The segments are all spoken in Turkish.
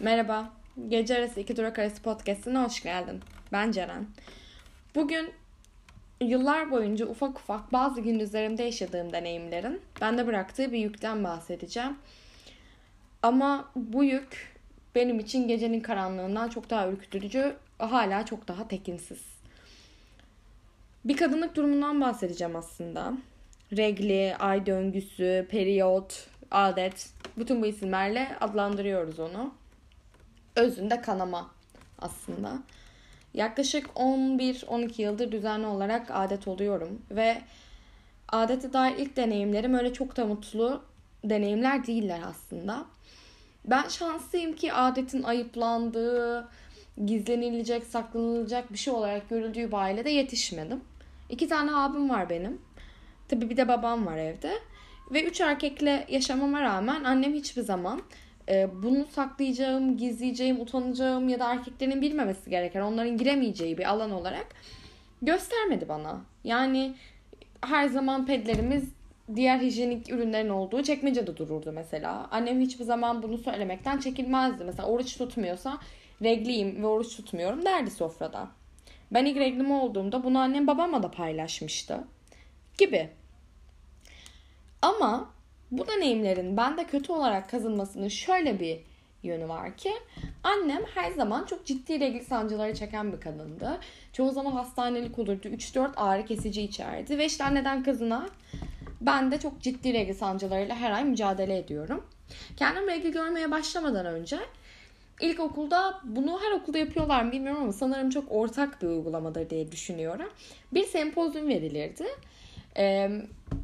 Merhaba, Gece Arası İki Durak Arası Podcast'ine hoş geldin. Ben Ceren. Bugün yıllar boyunca ufak ufak bazı gündüzlerimde yaşadığım deneyimlerin bende bıraktığı bir yükten bahsedeceğim. Ama bu yük benim için gecenin karanlığından çok daha ürkütücü, hala çok daha tekinsiz. Bir kadınlık durumundan bahsedeceğim aslında. Regli, ay döngüsü, periyot, adet, bütün bu isimlerle adlandırıyoruz onu özünde kanama aslında. Yaklaşık 11-12 yıldır düzenli olarak adet oluyorum ve adete dair ilk deneyimlerim öyle çok da mutlu deneyimler değiller aslında. Ben şanslıyım ki adetin ayıplandığı, gizlenilecek, saklanılacak bir şey olarak görüldüğü bir ailede yetişmedim. İki tane abim var benim. Tabii bir de babam var evde. Ve üç erkekle yaşamama rağmen annem hiçbir zaman bunu saklayacağım, gizleyeceğim, utanacağım ya da erkeklerin bilmemesi gereken, onların giremeyeceği bir alan olarak göstermedi bana. Yani her zaman pedlerimiz diğer hijyenik ürünlerin olduğu çekmecede dururdu mesela. Annem hiçbir zaman bunu söylemekten çekinmezdi. Mesela oruç tutmuyorsa regliyim ve oruç tutmuyorum derdi sofrada. Ben ilk reglim olduğumda bunu annem babamla da paylaşmıştı. Gibi. Ama bu deneyimlerin bende kötü olarak kazınmasının şöyle bir yönü var ki annem her zaman çok ciddi regl sancıları çeken bir kadındı. Çoğu zaman hastanelik olurdu. 3-4 ağrı kesici içerdi ve işte anneden kızına ben de çok ciddi regl sancılarıyla her ay mücadele ediyorum. Kendim regl görmeye başlamadan önce İlkokulda bunu her okulda yapıyorlar mı bilmiyorum ama sanırım çok ortak bir uygulamadır diye düşünüyorum. Bir sempozyum verilirdi. E,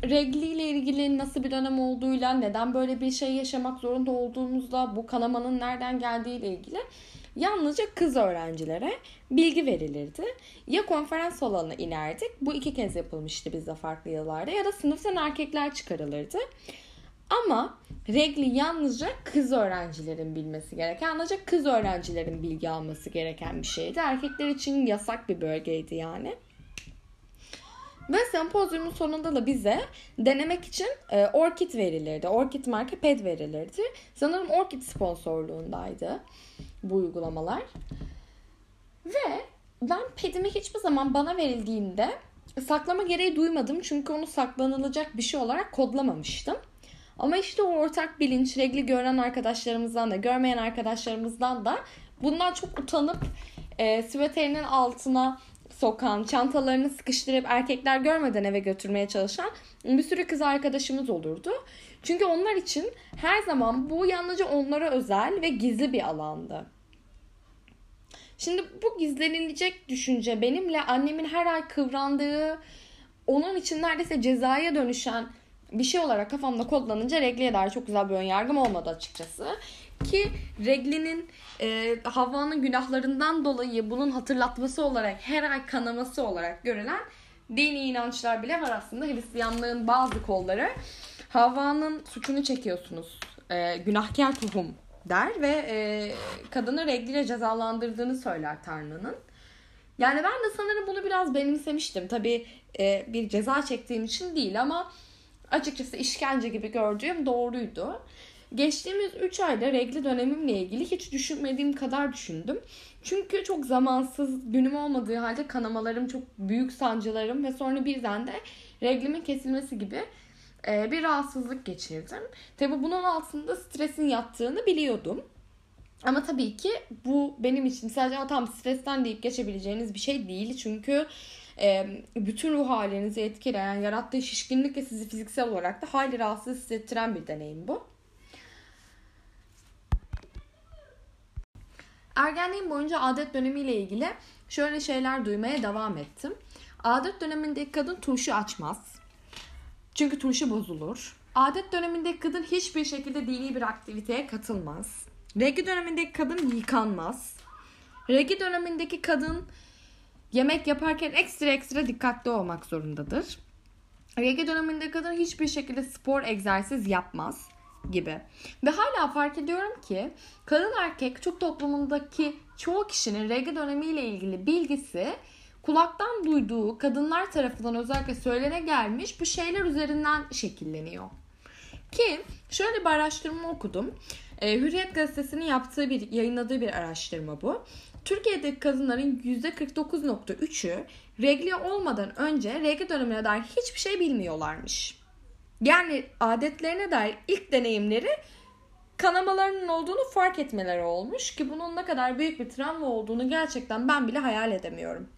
regli ile ilgili nasıl bir dönem olduğuyla, neden böyle bir şey yaşamak zorunda olduğumuzda, bu kanamanın nereden geldiği ile ilgili yalnızca kız öğrencilere bilgi verilirdi. Ya konferans salonuna inerdik. Bu iki kez yapılmıştı bizde farklı yıllarda. Ya da sınıftan erkekler çıkarılırdı. Ama regli yalnızca kız öğrencilerin bilmesi gereken, yalnızca kız öğrencilerin bilgi alması gereken bir şeydi. Erkekler için yasak bir bölgeydi yani. Ve sempozyumun sonunda da bize denemek için e, Orkid verilirdi. Orkid marka ped verilirdi. Sanırım Orkid sponsorluğundaydı bu uygulamalar. Ve ben pedimi hiçbir zaman bana verildiğinde saklama gereği duymadım. Çünkü onu saklanılacak bir şey olarak kodlamamıştım. Ama işte o ortak bilinç, regli gören arkadaşlarımızdan da, görmeyen arkadaşlarımızdan da bundan çok utanıp e, süveterinin altına sokan, çantalarını sıkıştırıp erkekler görmeden eve götürmeye çalışan bir sürü kız arkadaşımız olurdu. Çünkü onlar için her zaman bu yalnızca onlara özel ve gizli bir alandı. Şimdi bu gizlenilecek düşünce benimle annemin her ay kıvrandığı, onun için neredeyse cezaya dönüşen bir şey olarak kafamda kodlanınca regliye dair çok güzel bir ön yargım olmadı açıkçası. Ki Regli'nin e, Havva'nın günahlarından dolayı bunun hatırlatması olarak her ay kanaması olarak görülen dini inançlar bile var aslında. Hristiyanlığın bazı kolları Havva'nın suçunu çekiyorsunuz. E, günahkar tohum der ve e, kadını regliyle cezalandırdığını söyler Tanrı'nın. Yani ben de sanırım bunu biraz benimsemiştim. Tabii e, bir ceza çektiğim için değil ama açıkçası işkence gibi gördüğüm doğruydu. Geçtiğimiz 3 ayda regli dönemimle ilgili hiç düşünmediğim kadar düşündüm. Çünkü çok zamansız günüm olmadığı halde kanamalarım, çok büyük sancılarım ve sonra birden de reglimin kesilmesi gibi e, bir rahatsızlık geçirdim. Tabi bunun altında stresin yattığını biliyordum. Ama tabii ki bu benim için sadece tam stresten deyip geçebileceğiniz bir şey değil. Çünkü e, bütün ruh halinizi etkileyen, yarattığı şişkinlik ve sizi fiziksel olarak da hali rahatsız hissettiren bir deneyim bu. Ergenliğim boyunca adet dönemiyle ilgili şöyle şeyler duymaya devam ettim. Adet dönemindeki kadın turşu açmaz. Çünkü turşu bozulur. Adet dönemindeki kadın hiçbir şekilde dini bir aktiviteye katılmaz. Regi dönemindeki kadın yıkanmaz. Regi dönemindeki kadın yemek yaparken ekstra ekstra dikkatli olmak zorundadır. Regi döneminde kadın hiçbir şekilde spor egzersiz yapmaz gibi. Ve hala fark ediyorum ki kadın erkek çok toplumundaki çoğu kişinin regi dönemiyle ilgili bilgisi kulaktan duyduğu kadınlar tarafından özellikle söylene gelmiş bu şeyler üzerinden şekilleniyor. Ki şöyle bir araştırma okudum. E, Hürriyet gazetesinin yaptığı bir, yayınladığı bir araştırma bu. Türkiye'deki kadınların %49.3'ü regli olmadan önce regli dönemine dair hiçbir şey bilmiyorlarmış. Yani adetlerine dair ilk deneyimleri kanamalarının olduğunu fark etmeleri olmuş ki bunun ne kadar büyük bir travma olduğunu gerçekten ben bile hayal edemiyorum.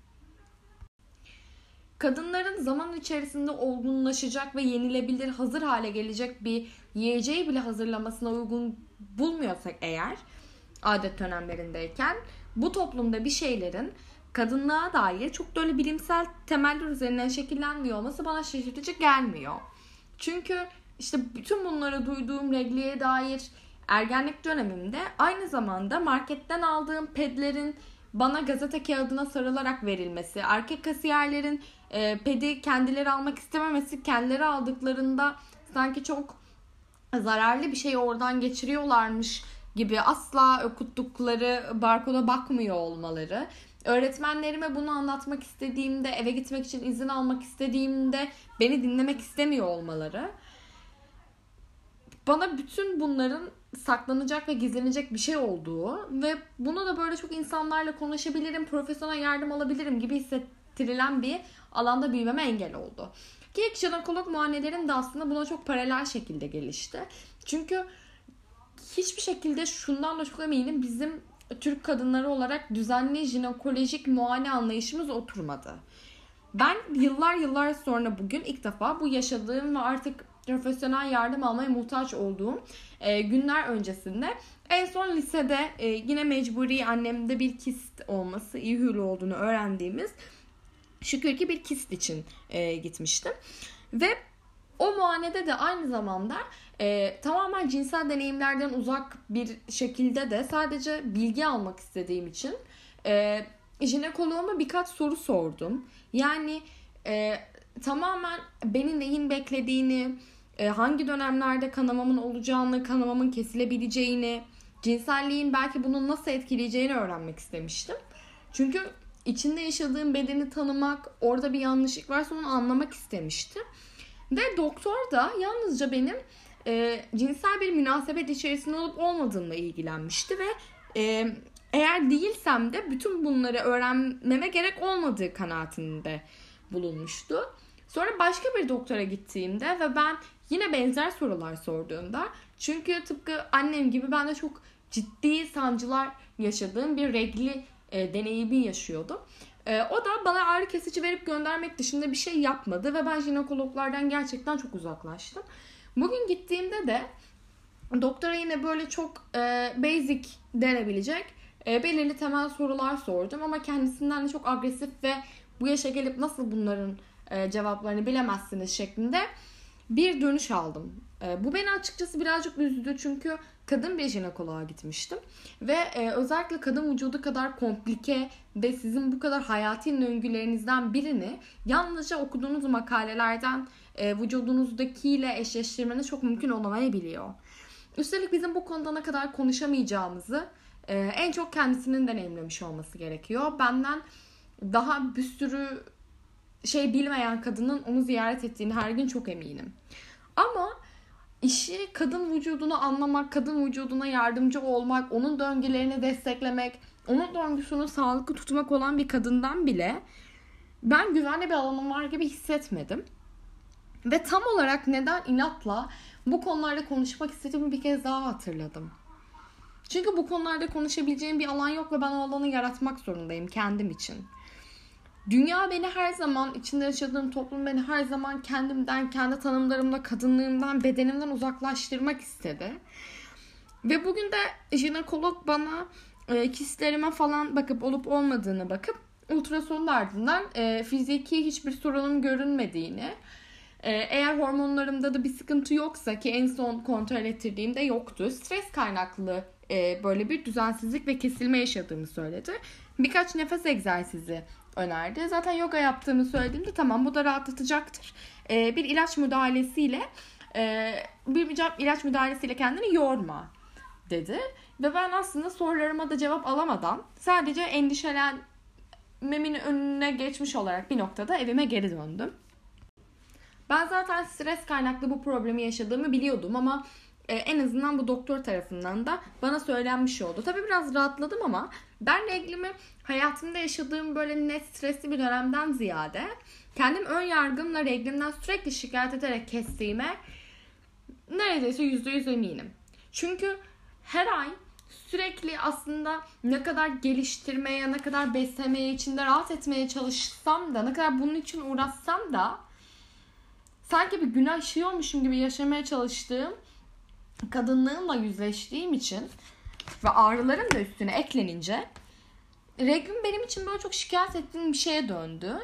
Kadınların zaman içerisinde olgunlaşacak ve yenilebilir, hazır hale gelecek bir yiyeceği bile hazırlamasına uygun bulmuyorsak eğer adet dönemlerindeyken bu toplumda bir şeylerin kadınlığa dair çok da öyle bilimsel temeller üzerinden şekillenmiyor olması bana şaşırtıcı gelmiyor. Çünkü işte bütün bunları duyduğum regliye dair ergenlik dönemimde aynı zamanda marketten aldığım pedlerin bana gazete kağıdına sarılarak verilmesi, erkek kasiyerlerin e, pedi kendileri almak istememesi, kendileri aldıklarında sanki çok zararlı bir şey oradan geçiriyorlarmış gibi asla okuttukları barkoda bakmıyor olmaları. Öğretmenlerime bunu anlatmak istediğimde, eve gitmek için izin almak istediğimde beni dinlemek istemiyor olmaları. Bana bütün bunların saklanacak ve gizlenecek bir şey olduğu ve bunu da böyle çok insanlarla konuşabilirim, profesyonel yardım alabilirim gibi hissettirilen bir alanda büyümeme engel oldu. Ki ilk jinekolog muayenelerim de aslında buna çok paralel şekilde gelişti. Çünkü hiçbir şekilde şundan da çok eminim bizim Türk kadınları olarak düzenli jinekolojik muayene anlayışımız oturmadı. Ben yıllar yıllar sonra bugün ilk defa bu yaşadığım ve artık profesyonel yardım almaya muhtaç olduğum e, günler öncesinde en son lisede e, yine mecburi annemde bir kist olması, iyi hürlü olduğunu öğrendiğimiz şükür ki bir kist için e, gitmiştim. Ve o muayenede de aynı zamanda e, tamamen cinsel deneyimlerden uzak bir şekilde de sadece bilgi almak istediğim için e, jinekoloğuma birkaç soru sordum. Yani e, tamamen beni neyin beklediğini, e, hangi dönemlerde kanamamın olacağını, kanamamın kesilebileceğini, cinselliğin belki bunu nasıl etkileyeceğini öğrenmek istemiştim. Çünkü içinde yaşadığım bedeni tanımak, orada bir yanlışlık varsa onu anlamak istemiştim. Ve doktor da yalnızca benim e, cinsel bir münasebet içerisinde olup olmadığımla ilgilenmişti ve e, eğer değilsem de bütün bunları öğrenmeme gerek olmadığı kanaatinde bulunmuştu. Sonra başka bir doktora gittiğimde ve ben yine benzer sorular sorduğumda çünkü tıpkı annem gibi ben de çok ciddi sancılar yaşadığım bir regli e, deneyimi yaşıyordum. E, o da bana ağrı kesici verip göndermek dışında bir şey yapmadı ve ben jinekologlardan gerçekten çok uzaklaştım. Bugün gittiğimde de doktora yine böyle çok e, basic denebilecek e, belirli temel sorular sordum ama kendisinden de çok agresif ve bu yaşa gelip nasıl bunların e, cevaplarını bilemezsiniz şeklinde bir dönüş aldım. E, bu beni açıkçası birazcık üzdü çünkü kadın bir jinekoloğa gitmiştim. Ve e, özellikle kadın vücudu kadar komplike ve sizin bu kadar hayati döngülerinizden birini yalnızca okuduğunuz makalelerden e, vücudunuzdakiyle eşleştirmeniz çok mümkün olamayabiliyor. Üstelik bizim bu konuda ne kadar konuşamayacağımızı e, en çok kendisinin deneyimlemiş olması gerekiyor. Benden daha bir sürü şey bilmeyen kadının onu ziyaret ettiğini her gün çok eminim. Ama işi kadın vücudunu anlamak, kadın vücuduna yardımcı olmak, onun döngülerini desteklemek, onun döngüsünü sağlıklı tutmak olan bir kadından bile ben güvenli bir alanım var gibi hissetmedim. Ve tam olarak neden inatla bu konularda konuşmak istediğimi bir kez daha hatırladım. Çünkü bu konularda konuşabileceğim bir alan yok ve ben o alanı yaratmak zorundayım kendim için. Dünya beni her zaman, içinde yaşadığım toplum beni her zaman kendimden, kendi tanımlarımla, kadınlığımdan, bedenimden uzaklaştırmak istedi. Ve bugün de jinekolog bana e, kistlerime falan bakıp olup olmadığını bakıp ultrasonun ardından e, fiziki hiçbir sorunun görünmediğini, e, eğer hormonlarımda da bir sıkıntı yoksa ki en son kontrol ettirdiğimde yoktu. Stres kaynaklı e, böyle bir düzensizlik ve kesilme yaşadığımı söyledi. Birkaç nefes egzersizi önerdi. Zaten yoga yaptığımı söylediğimde tamam bu da rahatlatacaktır. E, bir ilaç müdahalesiyle e, bir ilaç müdahalesiyle kendini yorma dedi. Ve ben aslında sorularıma da cevap alamadan sadece endişelenmemin önüne geçmiş olarak bir noktada evime geri döndüm. Ben zaten stres kaynaklı bu problemi yaşadığımı biliyordum ama e, en azından bu doktor tarafından da bana söylenmiş oldu. Tabii biraz rahatladım ama ben reglimi hayatımda yaşadığım böyle net stresli bir dönemden ziyade kendim ön yargımla reglimden sürekli şikayet ederek kestiğime neredeyse yüzde yüz eminim. Çünkü her ay sürekli aslında ne kadar geliştirmeye, ne kadar beslemeye, içinde rahat etmeye çalışsam da, ne kadar bunun için uğraşsam da sanki bir günah işiyormuşum gibi yaşamaya çalıştığım kadınlığımla yüzleştiğim için ve ağrılarım da üstüne eklenince reglim benim için böyle çok şikayet ettiğim bir şeye döndü.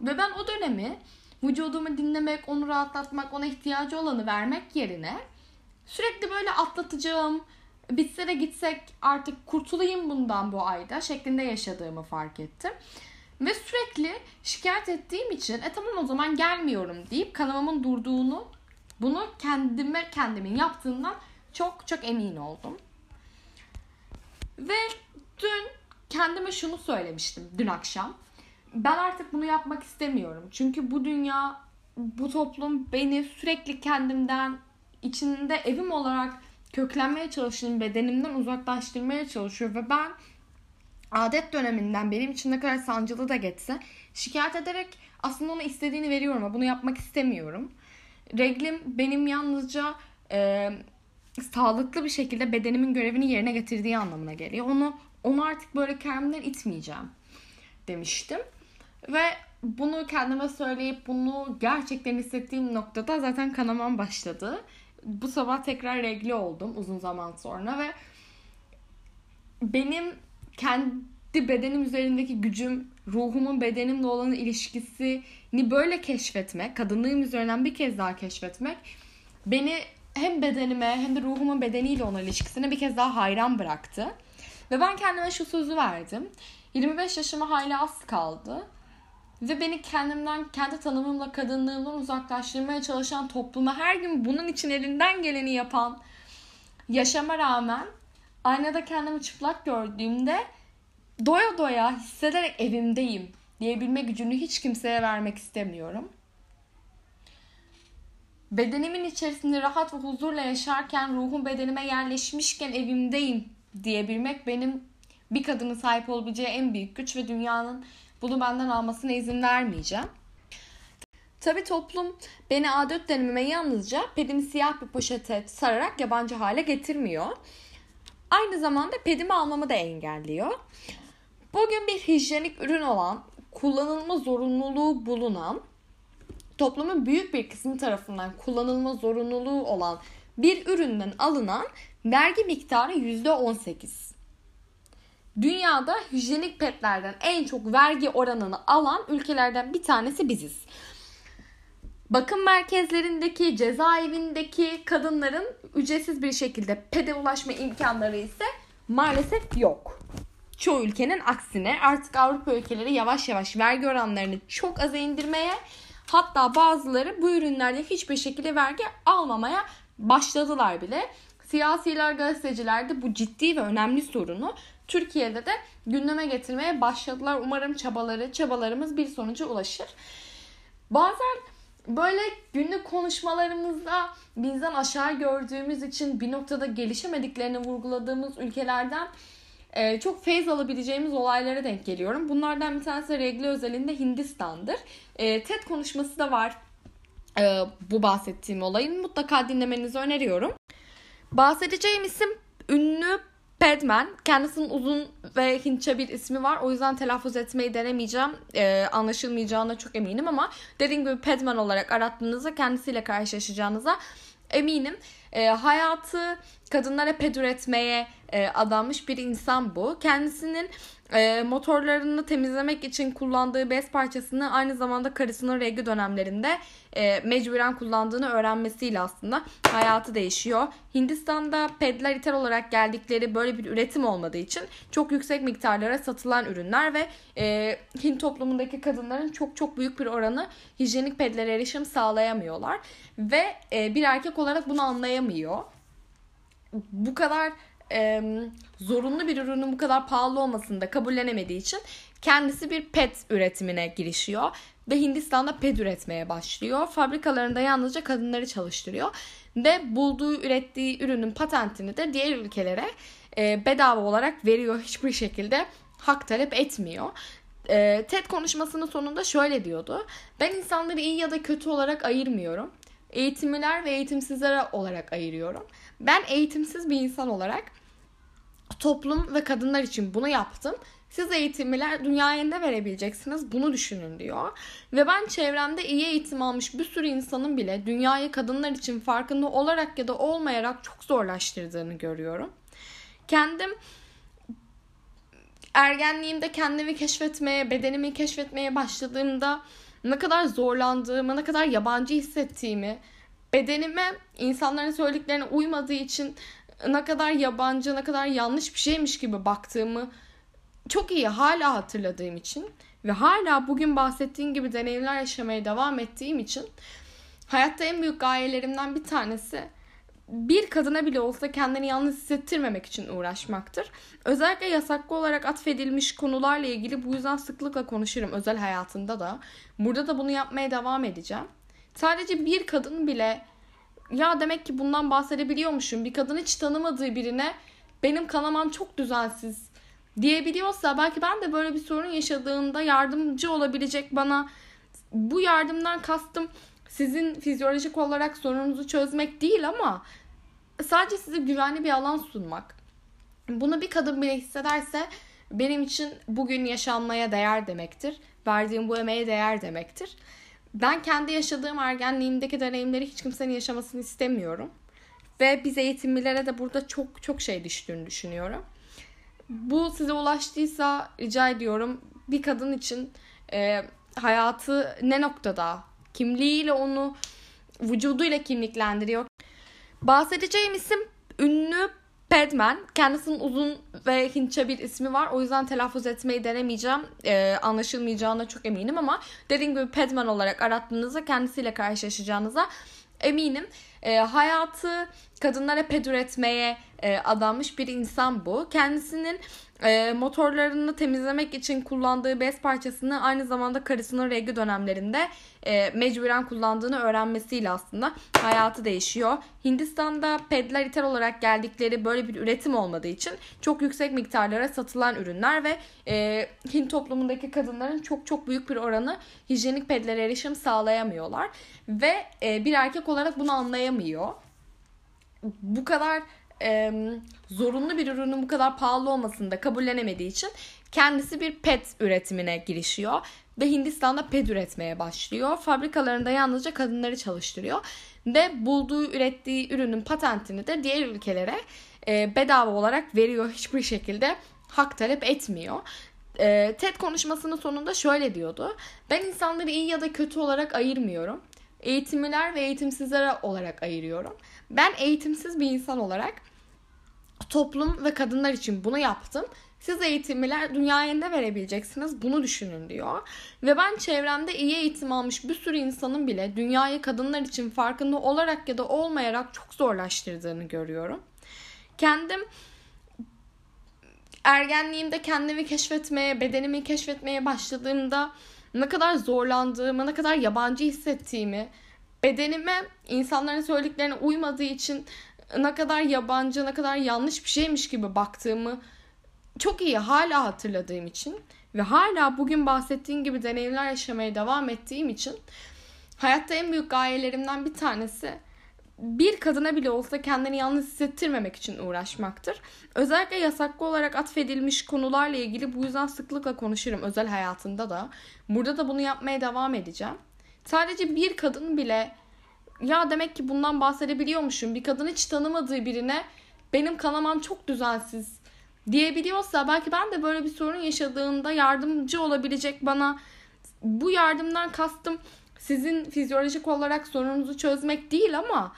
Ve ben o dönemi vücudumu dinlemek, onu rahatlatmak, ona ihtiyacı olanı vermek yerine sürekli böyle atlatacağım, bitse de gitsek artık kurtulayım bundan bu ayda şeklinde yaşadığımı fark ettim. Ve sürekli şikayet ettiğim için e tamam o zaman gelmiyorum deyip kanamamın durduğunu bunu kendime kendimin yaptığından çok çok emin oldum. Ve dün kendime şunu söylemiştim dün akşam. Ben artık bunu yapmak istemiyorum. Çünkü bu dünya, bu toplum beni sürekli kendimden içinde evim olarak köklenmeye çalıştığım bedenimden uzaklaştırmaya çalışıyor ve ben adet döneminden benim için ne kadar sancılı da geçse şikayet ederek aslında ona istediğini veriyorum ama bunu yapmak istemiyorum. Reglim benim yalnızca e, sağlıklı bir şekilde bedenimin görevini yerine getirdiği anlamına geliyor. Onu onu artık böyle kendimden itmeyeceğim demiştim. Ve bunu kendime söyleyip bunu gerçekten hissettiğim noktada zaten kanamam başladı. Bu sabah tekrar regli oldum uzun zaman sonra ve benim kendi bedenim üzerindeki gücüm, ruhumun bedenimle olan ilişkisini böyle keşfetmek, kadınlığım üzerinden bir kez daha keşfetmek beni hem bedenime hem de ruhumun bedeniyle olan ilişkisine bir kez daha hayran bıraktı. Ve ben kendime şu sözü verdim. 25 yaşıma hala az kaldı. Ve beni kendimden, kendi tanımımla, kadınlığımdan uzaklaştırmaya çalışan topluma her gün bunun için elinden geleni yapan yaşama rağmen aynada kendimi çıplak gördüğümde doya doya hissederek evimdeyim diyebilme gücünü hiç kimseye vermek istemiyorum. Bedenimin içerisinde rahat ve huzurla yaşarken ruhum bedenime yerleşmişken evimdeyim diyebilmek benim bir kadının sahip olabileceği en büyük güç ve dünyanın bunu benden almasına izin vermeyeceğim. Tabi toplum beni A4 dönemime yalnızca pedimi siyah bir poşete sararak yabancı hale getirmiyor. Aynı zamanda pedimi almamı da engelliyor. Bugün bir hijyenik ürün olan, kullanılma zorunluluğu bulunan, toplumun büyük bir kısmı tarafından kullanılma zorunluluğu olan bir üründen alınan vergi miktarı %18. Dünyada hijyenik petlerden en çok vergi oranını alan ülkelerden bir tanesi biziz. Bakım merkezlerindeki, cezaevindeki kadınların ücretsiz bir şekilde pede ulaşma imkanları ise maalesef yok. Çoğu ülkenin aksine artık Avrupa ülkeleri yavaş yavaş vergi oranlarını çok aza indirmeye hatta bazıları bu ürünlerde hiçbir şekilde vergi almamaya başladılar bile. Siyasiler, gazeteciler de bu ciddi ve önemli sorunu Türkiye'de de gündeme getirmeye başladılar. Umarım çabaları, çabalarımız bir sonuca ulaşır. Bazen böyle günlük konuşmalarımızda bizden aşağı gördüğümüz için bir noktada gelişemediklerini vurguladığımız ülkelerden e, çok feyz alabileceğimiz olaylara denk geliyorum. Bunlardan bir tanesi regli özelinde Hindistan'dır. E, TED konuşması da var e, bu bahsettiğim olayın. Mutlaka dinlemenizi öneriyorum. Bahsedeceğim isim ünlü Padman. Kendisinin uzun ve Hintçe bir ismi var. O yüzden telaffuz etmeyi denemeyeceğim. Ee, anlaşılmayacağına çok eminim ama dediğim gibi Padman olarak arattığınızda kendisiyle karşılaşacağınıza eminim. Ee, hayatı kadınlara ped üretmeye e, adanmış bir insan bu. Kendisinin e, motorlarını temizlemek için kullandığı bez parçasını aynı zamanda karısının regl dönemlerinde e, mecburen kullandığını öğrenmesiyle aslında hayatı değişiyor. Hindistan'da pedler ithal olarak geldikleri böyle bir üretim olmadığı için çok yüksek miktarlara satılan ürünler ve e, Hint toplumundaki kadınların çok çok büyük bir oranı hijyenik pedlere erişim sağlayamıyorlar ve e, bir erkek olarak bunu anlayamıyor. Bu kadar e, zorunlu bir ürünün bu kadar pahalı olmasını da kabullenemediği için kendisi bir pet üretimine girişiyor. ve Hindistan'da ped üretmeye başlıyor. Fabrikalarında yalnızca kadınları çalıştırıyor ve bulduğu, ürettiği ürünün patentini de diğer ülkelere e, bedava olarak veriyor. Hiçbir şekilde hak talep etmiyor. E, TED konuşmasının sonunda şöyle diyordu. Ben insanları iyi ya da kötü olarak ayırmıyorum. Eğitimliler ve eğitimsizler olarak ayırıyorum. Ben eğitimsiz bir insan olarak toplum ve kadınlar için bunu yaptım. Siz eğitimliler dünyaya ne verebileceksiniz bunu düşünün diyor. Ve ben çevremde iyi eğitim almış bir sürü insanın bile dünyayı kadınlar için farkında olarak ya da olmayarak çok zorlaştırdığını görüyorum. Kendim ergenliğimde kendimi keşfetmeye, bedenimi keşfetmeye başladığımda ne kadar zorlandığımı, ne kadar yabancı hissettiğimi, bedenime insanların söylediklerine uymadığı için ne kadar yabancı, ne kadar yanlış bir şeymiş gibi baktığımı çok iyi hala hatırladığım için ve hala bugün bahsettiğim gibi deneyimler yaşamaya devam ettiğim için hayatta en büyük gayelerimden bir tanesi bir kadına bile olsa kendini yalnız hissettirmemek için uğraşmaktır. Özellikle yasaklı olarak atfedilmiş konularla ilgili bu yüzden sıklıkla konuşurum özel hayatında da. Burada da bunu yapmaya devam edeceğim. Sadece bir kadın bile ya demek ki bundan bahsedebiliyormuşum. Bir kadın hiç tanımadığı birine benim kanamam çok düzensiz diyebiliyorsa belki ben de böyle bir sorun yaşadığında yardımcı olabilecek bana bu yardımdan kastım sizin fizyolojik olarak sorununuzu çözmek değil ama sadece size güvenli bir alan sunmak. Bunu bir kadın bile hissederse benim için bugün yaşanmaya değer demektir. Verdiğim bu emeğe değer demektir. Ben kendi yaşadığım ergenliğimdeki deneyimleri hiç kimsenin yaşamasını istemiyorum. Ve biz eğitimlilere de burada çok çok şey düştüğünü düşünüyorum. Bu size ulaştıysa rica ediyorum bir kadın için e, hayatı ne noktada kimliğiyle onu vücuduyla kimliklendiriyor. Bahsedeceğim isim ünlü Padman. Kendisinin uzun ve Hintçe bir ismi var. O yüzden telaffuz etmeyi denemeyeceğim. Ee, anlaşılmayacağına çok eminim ama dediğim gibi Padman olarak arattığınızda kendisiyle karşılaşacağınıza eminim. Ee, hayatı kadınlara ped üretmeye e, adanmış bir insan bu. Kendisinin e, motorlarını temizlemek için kullandığı bez parçasını aynı zamanda karısının regl dönemlerinde e, mecburen kullandığını öğrenmesiyle aslında hayatı değişiyor. Hindistan'da pedler ithal olarak geldikleri böyle bir üretim olmadığı için çok yüksek miktarlara satılan ürünler ve e, Hint toplumundaki kadınların çok çok büyük bir oranı hijyenik pedlere erişim sağlayamıyorlar ve e, bir erkek olarak bunu anlayamıyor. Bu kadar e, zorunlu bir ürünün bu kadar pahalı olmasını da kabullenemediği için kendisi bir pet üretimine girişiyor ve Hindistan'da ped üretmeye başlıyor. Fabrikalarında yalnızca kadınları çalıştırıyor ve bulduğu ürettiği ürünün patentini de diğer ülkelere e, bedava olarak veriyor. Hiçbir şekilde hak talep etmiyor. E, TED konuşmasının sonunda şöyle diyordu. Ben insanları iyi ya da kötü olarak ayırmıyorum. Eğitimliler ve eğitimsizler olarak ayırıyorum. Ben eğitimsiz bir insan olarak toplum ve kadınlar için bunu yaptım. Siz eğitimliler dünyaya ne verebileceksiniz bunu düşünün diyor. Ve ben çevremde iyi eğitim almış bir sürü insanın bile dünyayı kadınlar için farkında olarak ya da olmayarak çok zorlaştırdığını görüyorum. Kendim ergenliğimde kendimi keşfetmeye, bedenimi keşfetmeye başladığımda ne kadar zorlandığımı, ne kadar yabancı hissettiğimi, bedenime insanların söylediklerine uymadığı için ne kadar yabancı, ne kadar yanlış bir şeymiş gibi baktığımı çok iyi hala hatırladığım için ve hala bugün bahsettiğim gibi deneyimler yaşamaya devam ettiğim için hayatta en büyük gayelerimden bir tanesi bir kadına bile olsa kendini yalnız hissettirmemek için uğraşmaktır. Özellikle yasaklı olarak atfedilmiş konularla ilgili bu yüzden sıklıkla konuşurum özel hayatında da. Burada da bunu yapmaya devam edeceğim. Sadece bir kadın bile ya demek ki bundan bahsedebiliyormuşum. Bir kadın hiç tanımadığı birine benim kanamam çok düzensiz diyebiliyorsa belki ben de böyle bir sorun yaşadığında yardımcı olabilecek bana bu yardımdan kastım sizin fizyolojik olarak sorununuzu çözmek değil ama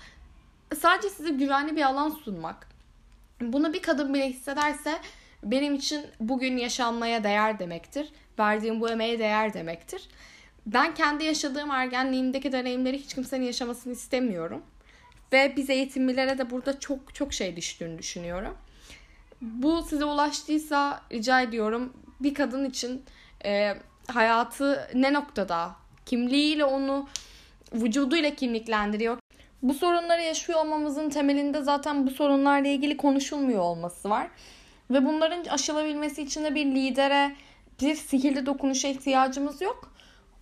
sadece size güvenli bir alan sunmak. Bunu bir kadın bile hissederse benim için bugün yaşanmaya değer demektir. Verdiğim bu emeğe değer demektir. Ben kendi yaşadığım ergenliğimdeki deneyimleri hiç kimsenin yaşamasını istemiyorum. Ve biz eğitimlilere de burada çok çok şey düştüğünü düşünüyorum. Bu size ulaştıysa rica ediyorum bir kadın için e, hayatı ne noktada kimliğiyle onu vücuduyla kimliklendiriyor. Bu sorunları yaşıyor olmamızın temelinde zaten bu sorunlarla ilgili konuşulmuyor olması var. Ve bunların aşılabilmesi için de bir lidere, bir sihirli dokunuşa ihtiyacımız yok.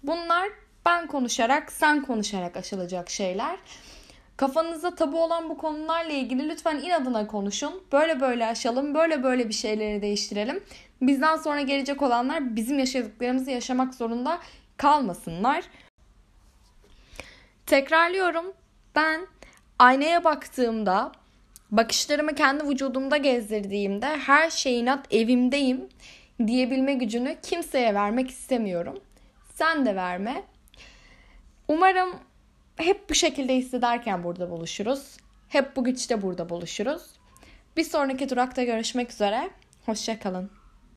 Bunlar ben konuşarak, sen konuşarak aşılacak şeyler. Kafanızda tabu olan bu konularla ilgili lütfen inadına konuşun. Böyle böyle aşalım, böyle böyle bir şeyleri değiştirelim. Bizden sonra gelecek olanlar bizim yaşadıklarımızı yaşamak zorunda kalmasınlar. Tekrarlıyorum. Ben aynaya baktığımda, bakışlarımı kendi vücudumda gezdirdiğimde her şeyin at evimdeyim diyebilme gücünü kimseye vermek istemiyorum. Sen de verme. Umarım hep bu şekilde hissederken burada buluşuruz. Hep bu güçte burada buluşuruz. Bir sonraki durakta görüşmek üzere. Hoşçakalın.